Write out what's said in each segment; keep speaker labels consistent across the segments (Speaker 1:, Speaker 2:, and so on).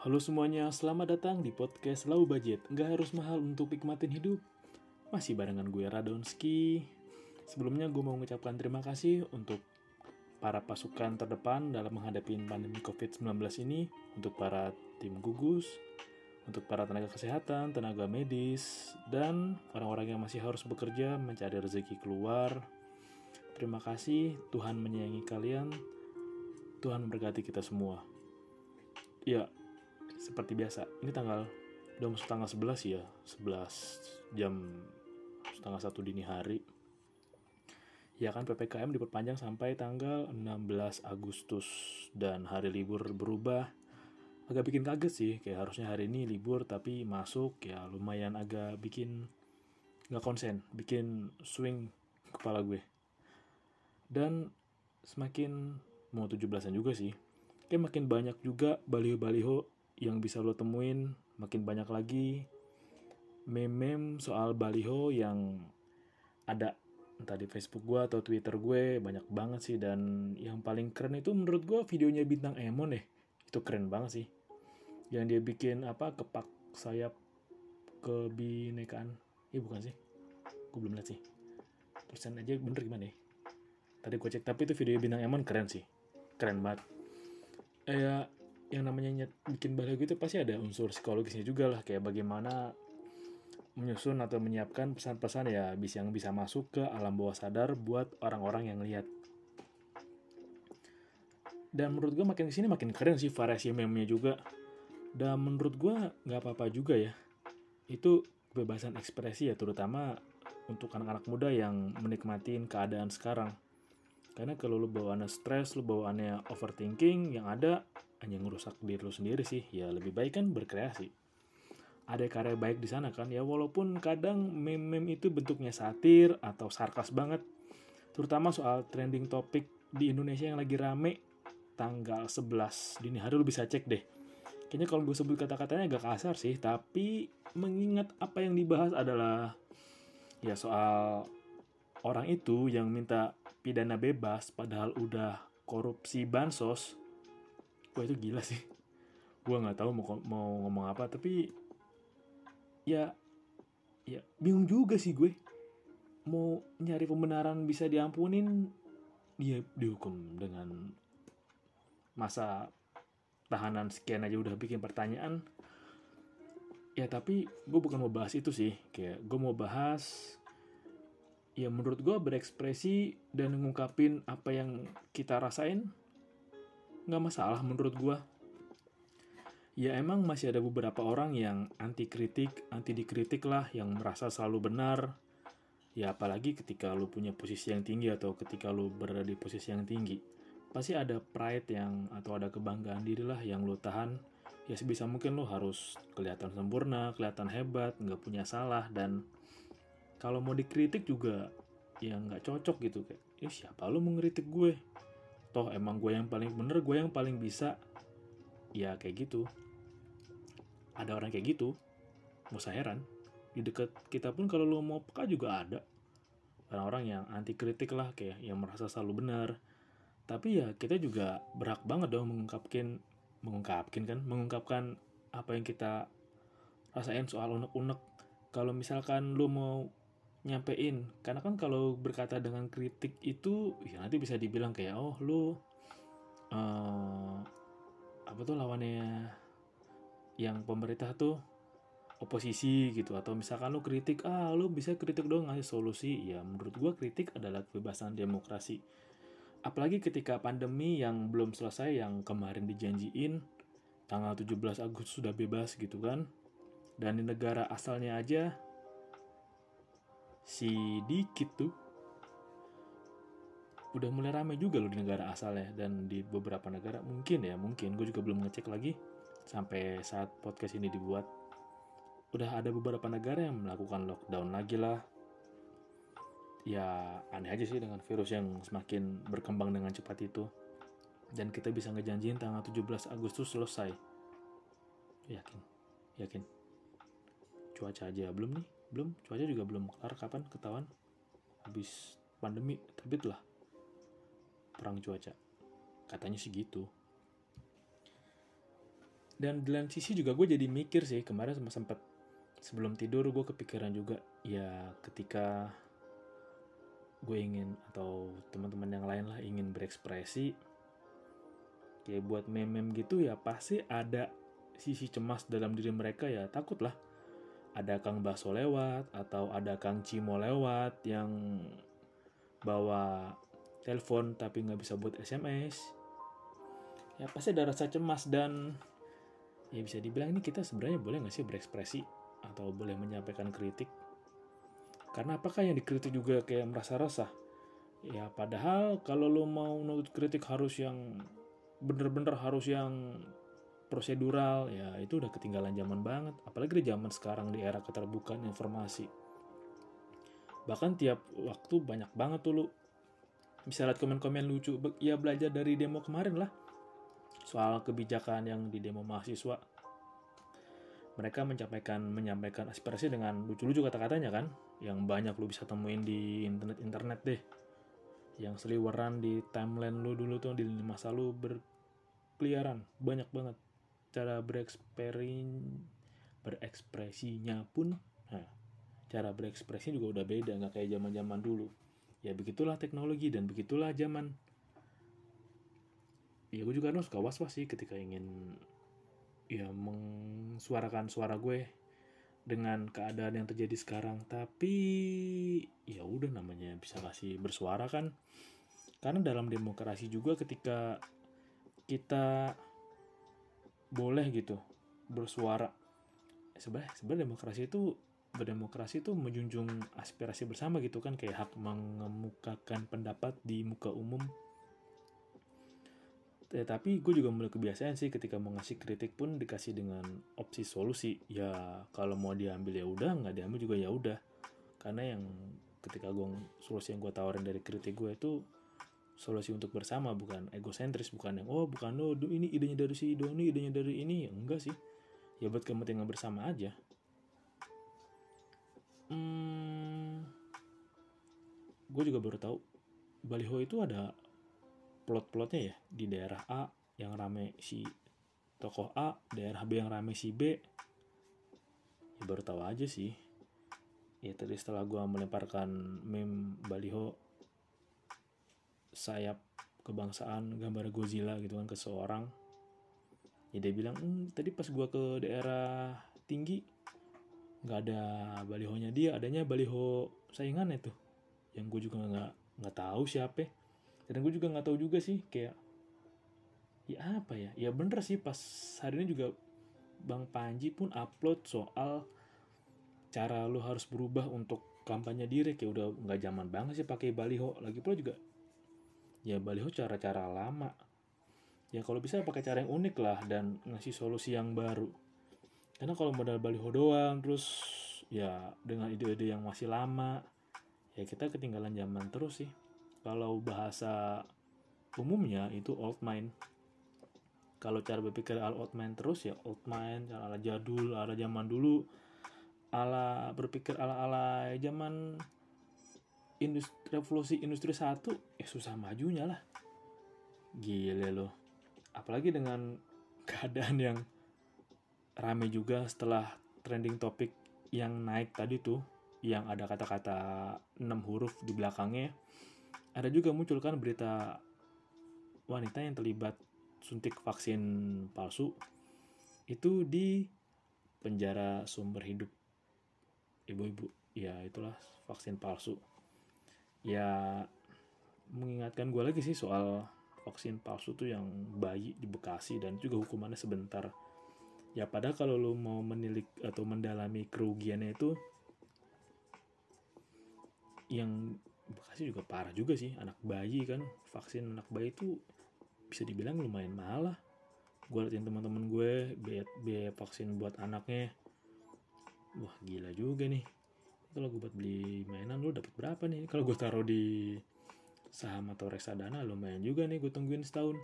Speaker 1: Halo semuanya, selamat datang di podcast Low Budget. Nggak harus mahal untuk nikmatin hidup. Masih barengan gue Radonski. Sebelumnya gue mau mengucapkan terima kasih untuk para pasukan terdepan dalam menghadapi pandemi COVID-19 ini, untuk para tim gugus, untuk para tenaga kesehatan, tenaga medis, dan orang-orang yang masih harus bekerja mencari rezeki keluar. Terima kasih, Tuhan menyayangi kalian, Tuhan memberkati kita semua. Ya, seperti biasa. Ini tanggal udah masuk tanggal 11 ya 11 jam setengah satu dini hari. Ya kan PPKM diperpanjang sampai tanggal 16 Agustus. Dan hari libur berubah. Agak bikin kaget sih kayak harusnya hari ini libur tapi masuk ya lumayan agak bikin nggak konsen bikin swing kepala gue. Dan semakin mau 17-an juga sih kayak makin banyak juga baliho-baliho yang bisa lo temuin makin banyak lagi. Meme-meme soal baliho yang ada entah di Facebook gue atau Twitter gue banyak banget sih. Dan yang paling keren itu menurut gue videonya bintang Emon deh. Itu keren banget sih. Yang dia bikin apa kepak sayap kebinekaan. Iya bukan sih. Gue belum lihat sih. Persen aja bener gimana ya? Tadi gue cek tapi itu video bintang Emon keren sih. Keren banget. Eh, ya yang namanya nyet, bikin baliho gitu pasti ada unsur psikologisnya juga lah. Kayak bagaimana menyusun atau menyiapkan pesan-pesan ya bisa yang bisa masuk ke alam bawah sadar buat orang-orang yang lihat dan menurut gue makin ke sini makin keren sih variasi meme-nya juga. Dan menurut gue nggak apa-apa juga ya. Itu kebebasan ekspresi ya terutama untuk anak-anak muda yang menikmatin keadaan sekarang. Karena kalau lu bawaannya stres lu bawaannya overthinking yang ada hanya ngerusak diri lu sendiri sih ya lebih baik kan berkreasi. Ada karya baik di sana kan ya walaupun kadang meme-meme itu bentuknya satir atau sarkas banget. Terutama soal trending topik di Indonesia yang lagi rame tanggal 11 dini hari lu bisa cek deh. Kayaknya kalau gue sebut kata-katanya agak kasar sih tapi mengingat apa yang dibahas adalah ya soal orang itu yang minta pidana bebas padahal udah korupsi bansos wah itu gila sih. Gue nggak tahu mau mau ngomong apa tapi ya ya bingung juga sih gue. Mau nyari pembenaran bisa diampunin dia dihukum dengan masa tahanan sekian aja udah bikin pertanyaan. Ya tapi gue bukan mau bahas itu sih. Kayak gue mau bahas ya menurut gue berekspresi dan ngungkapin apa yang kita rasain nggak masalah menurut gue. Ya emang masih ada beberapa orang yang anti kritik, anti dikritik lah, yang merasa selalu benar. Ya apalagi ketika lu punya posisi yang tinggi atau ketika lu berada di posisi yang tinggi. Pasti ada pride yang atau ada kebanggaan diri lah yang lu tahan. Ya sebisa mungkin lu harus kelihatan sempurna, kelihatan hebat, nggak punya salah dan kalau mau dikritik juga ya nggak cocok gitu kayak ya siapa lu mau ngeritik gue toh emang gue yang paling bener gue yang paling bisa ya kayak gitu. Ada orang kayak gitu mau saya heran. Di dekat kita pun kalau lo mau peka juga ada. Orang-orang yang anti kritik lah kayak yang merasa selalu benar. Tapi ya kita juga berhak banget dong mengungkapkan mengungkapkan kan mengungkapkan apa yang kita rasain soal unek-unek. Kalau misalkan lo mau nyampein. Karena kan kalau berkata dengan kritik itu ya nanti bisa dibilang kayak oh lu uh, apa tuh lawannya yang pemerintah tuh oposisi gitu. Atau misalkan lu kritik ah lu bisa kritik dong ngasih solusi. Ya menurut gua kritik adalah kebebasan demokrasi. Apalagi ketika pandemi yang belum selesai yang kemarin dijanjiin tanggal 17 Agustus sudah bebas gitu kan. Dan di negara asalnya aja si dikit tuh udah mulai ramai juga loh di negara asalnya dan di beberapa negara. Mungkin ya mungkin. Gue juga belum ngecek lagi sampai saat podcast ini dibuat. Udah ada beberapa negara yang melakukan lockdown lagi lah. Ya aneh aja sih dengan virus yang semakin berkembang dengan cepat itu. Dan kita bisa ngejanjiin tanggal 17 Agustus selesai. Yakin? Yakin? Cuaca aja belum nih belum cuaca juga belum kelar. Kapan ketahuan? Habis pandemi terbit lah perang cuaca. Katanya sih gitu. Dan di lain sisi juga gue jadi mikir sih kemarin sempat sempat sebelum tidur gue kepikiran juga ya ketika gue ingin atau teman-teman yang lain lah ingin berekspresi kayak buat meme-meme gitu ya pasti ada sisi cemas dalam diri mereka ya takut lah ada Kang Baso lewat atau ada Kang Cimo lewat yang bawa telepon tapi nggak bisa buat SMS ya pasti ada rasa cemas dan ya bisa dibilang ini kita sebenarnya boleh nggak sih berekspresi atau boleh menyampaikan kritik? Karena apakah yang dikritik juga kayak merasa resah? Ya padahal kalau lo mau nutut kritik harus yang bener-bener harus yang prosedural ya itu udah ketinggalan zaman banget apalagi di zaman sekarang di era keterbukaan informasi. Bahkan tiap waktu banyak banget tuh lu. Bisa lihat komen-komen lucu ya belajar dari demo kemarin lah. Soal kebijakan yang di demo mahasiswa. Mereka menyampaikan menyampaikan aspirasi dengan lucu-lucu kata-katanya kan yang banyak lu bisa temuin di internet-internet deh. Yang seliweran di timeline lu dulu tuh di masa lu berkeliaran banyak banget cara bereksperin berekspresinya pun nah, cara berekspresi juga udah beda nggak kayak zaman zaman dulu. Ya begitulah teknologi dan begitulah zaman. Ya gue juga harus suka was was sih ketika ingin ya mengsuarakan suara gue dengan keadaan yang terjadi sekarang. Tapi ya udah namanya bisa kasih bersuara kan. Karena dalam demokrasi juga ketika kita boleh gitu bersuara. Sebenarnya sebenarnya demokrasi itu berdemokrasi itu menjunjung aspirasi bersama gitu kan kayak hak mengemukakan pendapat di muka umum. Tapi gue juga mulai kebiasaan sih ketika mau ngasih kritik pun dikasih dengan opsi solusi. Ya kalau mau diambil ya udah nggak diambil juga ya udah. Karena yang ketika gue solusi yang gue tawarin dari kritik gue itu solusi untuk bersama bukan egosentris bukan yang oh bukan lo ini idenya dari si Ido ini idenya dari ini ya enggak sih ya buat kepentingan bersama aja hmm, gue juga baru tahu baliho itu ada plot-plotnya ya di daerah A yang rame si tokoh A, daerah B yang rame si B. Ya baru tahu aja sih. Ya tadi setelah gue melemparkan meme baliho sayap kebangsaan gambar Godzilla gitu kan ke seorang. Ya dia bilang, hm, tadi pas gue ke daerah tinggi nggak ada balihonya dia, adanya baliho saingan itu. Yang gue juga nggak nggak tahu siapa dan gue juga nggak tahu juga sih kayak ya apa ya ya bener sih pas hari ini juga bang Panji pun upload soal cara lu harus berubah untuk kampanye diri kayak udah nggak zaman banget sih pakai baliho lagi pula juga ya baliho cara-cara lama. Ya kalau bisa pakai cara yang unik lah dan ngasih solusi yang baru. Karena kalau modal baliho doang terus ya dengan ide-ide yang masih lama ya kita ketinggalan zaman terus sih. Kalau bahasa umumnya itu old mind. Kalau cara berpikir ala old mind terus ya old mind ala jadul ala zaman dulu ala berpikir ala ala zaman industri revolusi industri satu ya susah majunya lah. Gile loh apalagi dengan keadaan yang rame juga setelah trending topik yang naik tadi tuh yang ada kata-kata 6 huruf di belakangnya. Ada juga muncul kan berita wanita yang terlibat suntik vaksin palsu. Itu di penjara sumber hidup. Ibu-ibu ya itulah vaksin palsu ya mengingatkan gue lagi sih soal vaksin palsu tuh yang bayi di Bekasi dan juga hukumannya sebentar. Ya padahal kalau lo mau menilik atau mendalami kerugiannya itu yang Bekasi juga parah juga sih anak bayi kan. Vaksin anak bayi itu bisa dibilang lumayan mahal lah. Gue liatin teman-teman gue biaya, biaya vaksin buat anaknya. Wah gila juga nih kalau gue buat beli mainan lo dapat berapa nih? Kalau gue taruh di saham atau reksadana lumayan juga nih gue tungguin setahun.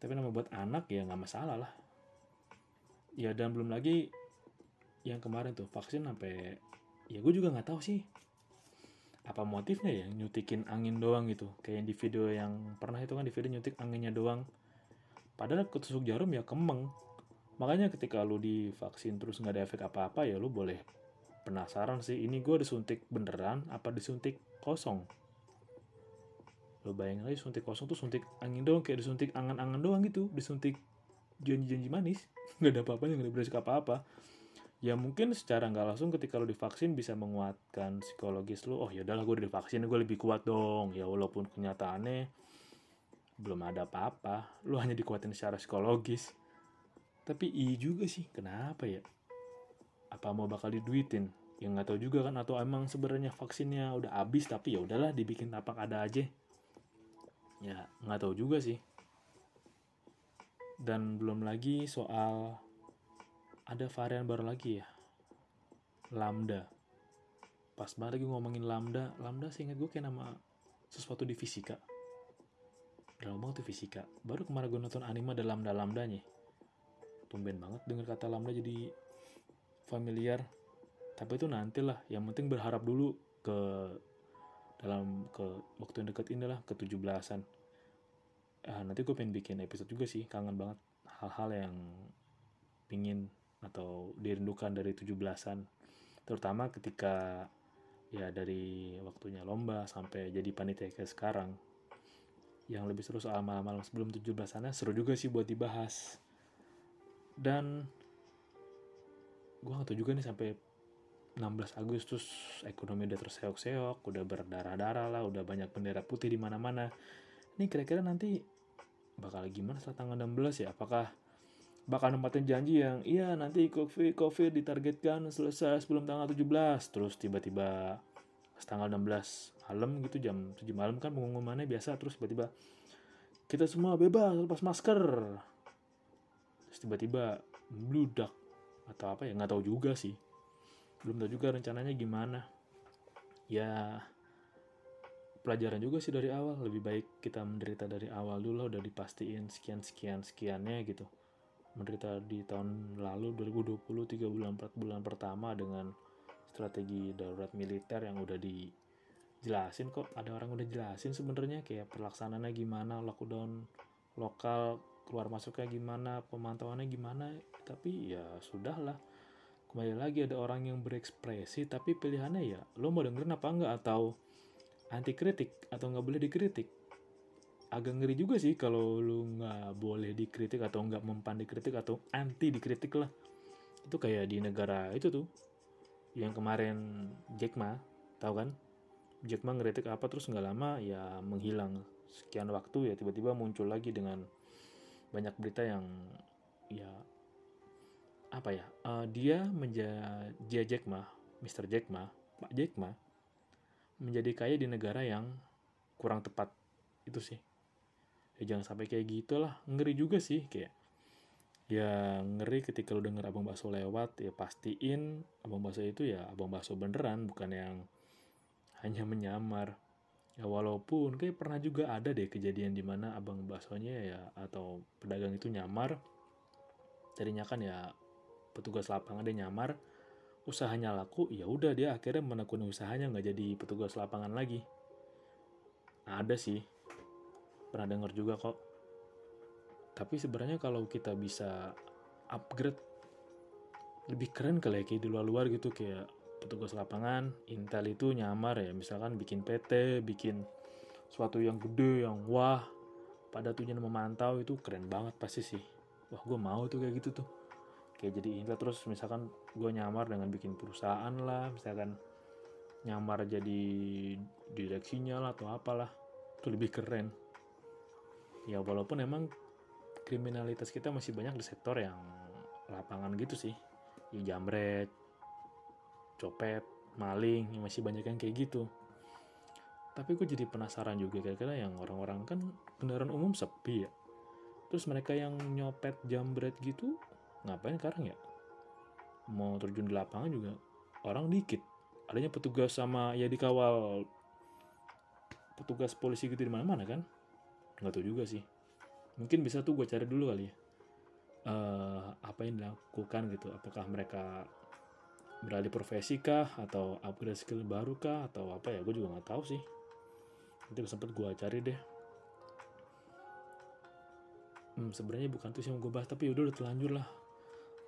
Speaker 1: Tapi nama buat anak ya nggak masalah lah. Ya dan belum lagi yang kemarin tuh vaksin sampai ya gue juga nggak tahu sih. Apa motifnya ya nyutikin angin doang gitu. Kayak di video yang pernah itu kan di video nyutik anginnya doang. Padahal ketusuk jarum ya kemeng makanya ketika lu divaksin terus nggak ada efek apa-apa ya lu boleh penasaran sih ini gue disuntik beneran apa disuntik kosong? Lo bayangin aja suntik kosong tuh suntik angin doang kayak disuntik angan-angan doang gitu disuntik janji-janji manis. Nggak ada apa-apa nggak ada apa-apa. Ya mungkin secara nggak langsung ketika lo divaksin bisa menguatkan psikologis lo oh ya udahlah gue divaksin gue lebih kuat dong. Ya walaupun kenyataannya belum ada apa-apa lo hanya dikuatin secara psikologis. Tapi iya juga sih kenapa ya apa mau bakal diduitin? Yang nggak tahu juga kan atau emang sebenarnya vaksinnya udah habis tapi ya udahlah dibikin tapak ada aja. Ya nggak tahu juga sih. Dan belum lagi soal ada varian baru lagi ya. Lambda. Pas banget lagi ngomongin lambda. Lambda sih ingat gue kayak nama sesuatu di fisika. Dalam banget tuh fisika. Baru kemarin gue nonton anime ada lambda lambdanya tumben banget dengar kata lambda jadi familiar. Tapi itu nanti lah yang penting berharap dulu ke dalam ke waktu yang dekat inilah ke 17-an uh, nanti gue pengen bikin episode juga sih kangen banget hal-hal yang pingin atau dirindukan dari 17-an terutama ketika ya dari waktunya lomba sampai jadi panitia ke sekarang. Yang lebih seru soal malam-malam sebelum 17-an seru juga sih buat dibahas. Dan gue gak tau juga nih sampai 16 Agustus ekonomi udah terseok-seok, udah berdarah-darah lah, udah banyak bendera putih di mana-mana. Ini kira-kira nanti bakal gimana setelah tanggal 16 ya? Apakah bakal nempatin janji yang iya nanti COVID, COVID ditargetkan selesai sebelum tanggal 17 terus tiba-tiba tanggal 16 malam gitu jam 7 malam kan pengumumannya biasa terus tiba-tiba kita semua bebas lepas masker. Terus tiba-tiba bludak atau apa ya nggak tahu juga sih. Belum tahu juga rencananya gimana. Ya pelajaran juga sih dari awal. Lebih baik kita menderita dari awal dulu lah udah dipastiin sekian sekian sekiannya gitu. Menderita di tahun lalu 2020 3 bulan 4 bulan pertama dengan strategi darurat militer yang udah dijelasin kok. Ada orang udah jelasin sebenarnya kayak pelaksanaannya gimana lockdown lokal keluar masuknya gimana pemantauannya gimana. Tapi ya sudahlah. Kembali lagi ada orang yang berekspresi tapi pilihannya ya lo mau dengerin apa enggak? Atau anti kritik atau nggak boleh dikritik? Agak ngeri juga sih kalau lu nggak boleh dikritik atau nggak mempan dikritik atau anti dikritik lah. Itu kayak di negara itu tuh. Yang kemarin Jack Ma tahu kan? Jack Ma ngeritik apa terus nggak lama ya menghilang. Sekian waktu ya tiba-tiba muncul lagi dengan banyak berita yang ya apa ya uh, dia menjadi Jack Ma Mr. Jack Ma Pak Jack Ma menjadi kaya di negara yang kurang tepat. Itu sih. Ya jangan sampai kayak gitulah. Ngeri juga sih kayak ya ngeri ketika lu denger abang bakso lewat ya pastiin abang bakso itu ya abang bakso beneran bukan yang hanya menyamar ya walaupun kayak pernah juga ada deh kejadian di mana abang baksonya ya atau pedagang itu nyamar. Tadinya kan ya petugas lapangan dia nyamar usahanya laku ya udah dia akhirnya menekuni usahanya nggak jadi petugas lapangan lagi. Ada sih. Pernah dengar juga kok. Tapi sebenarnya kalau kita bisa upgrade lebih keren kali ya kayak di luar-luar gitu kayak petugas lapangan Intel itu nyamar ya misalkan bikin PT bikin suatu yang gede yang wah pada tujuan memantau itu keren banget pasti sih. Wah gue mau tuh kayak gitu tuh. Kayak jadi intel terus misalkan gue nyamar dengan bikin perusahaan lah misalkan nyamar jadi direksinya lah atau apalah itu lebih keren. Ya walaupun emang kriminalitas kita masih banyak di sektor yang lapangan gitu sih. Ya jamret copet maling ya masih banyak yang kayak gitu. Tapi gue jadi penasaran juga kira-kira yang orang-orang kan kendaraan umum sepi ya. Terus mereka yang nyopet jambret gitu ngapain sekarang ya? Mau terjun di lapangan juga orang dikit. Adanya petugas sama ya dikawal petugas polisi gitu di mana-mana kan? Nggak tahu juga sih. Mungkin bisa tuh gue cari dulu kali ya. Uh, apa yang dilakukan gitu? Apakah mereka beralih profesi kah atau upgrade skill baru kah atau apa ya gue juga nggak tahu sih. Nanti sempet gue cari deh. Hmm, sebenarnya bukan tuh sih yang gue bahas tapi udah udah terlanjur lah.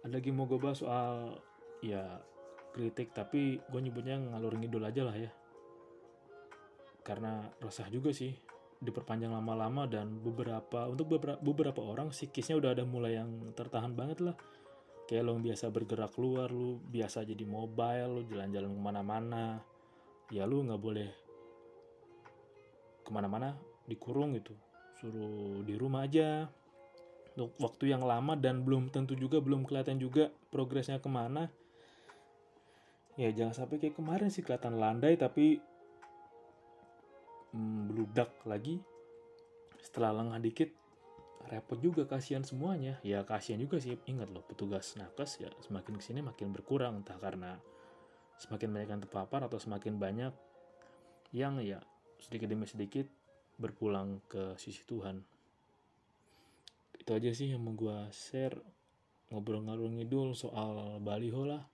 Speaker 1: Ada lagi mau gue bahas soal ya kritik tapi gue nyebutnya ngalur ngidul aja lah ya. Karena resah juga sih diperpanjang lama-lama dan beberapa untuk beberapa, beberapa orang psikisnya udah ada mulai yang tertahan banget lah kayak lo biasa bergerak keluar lu biasa jadi mobile lu jalan-jalan ke mana-mana ya lu nggak boleh ke mana-mana dikurung gitu. Suruh di rumah aja. Untuk waktu yang lama dan belum tentu juga belum kelihatan juga progresnya ke mana. Ya jangan sampai kayak kemarin sih kelihatan landai tapi hmm, beludak lagi. Setelah lengah dikit repot juga kasihan semuanya. Ya kasihan juga sih ingat loh petugas nakes ya semakin ke sini makin berkurang entah karena semakin banyak yang terpapar atau semakin banyak yang ya sedikit demi sedikit berpulang ke sisi Tuhan. Itu aja sih yang mau gue share ngobrol-ngobrol ngidul soal baliho lah.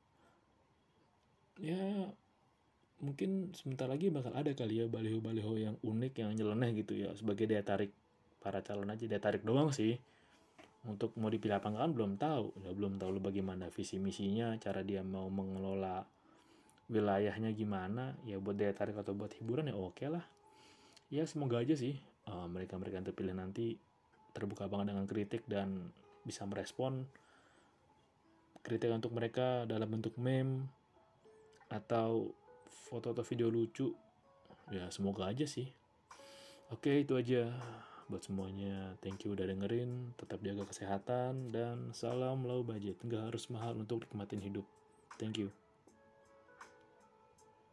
Speaker 1: Ya mungkin sebentar lagi bakal ada kali ya baliho-baliho yang unik yang nyeleneh gitu ya sebagai daya tarik para calon aja. Dia tarik doang sih. Untuk mau dipilih apa kan belum tahu. Ya belum tahu lu bagaimana visi misinya cara dia mau mengelola wilayahnya gimana. Ya buat daya tarik atau buat hiburan ya oke okay lah. Ya semoga aja sih uh, mereka mereka yang terpilih nanti terbuka banget dengan kritik dan bisa merespon kritik untuk mereka dalam bentuk meme atau foto atau video lucu. Ya semoga aja sih. Oke itu aja buat semuanya. Thank you udah dengerin tetap jaga kesehatan dan salam low budget. Nggak harus mahal untuk nikmatin hidup. Thank you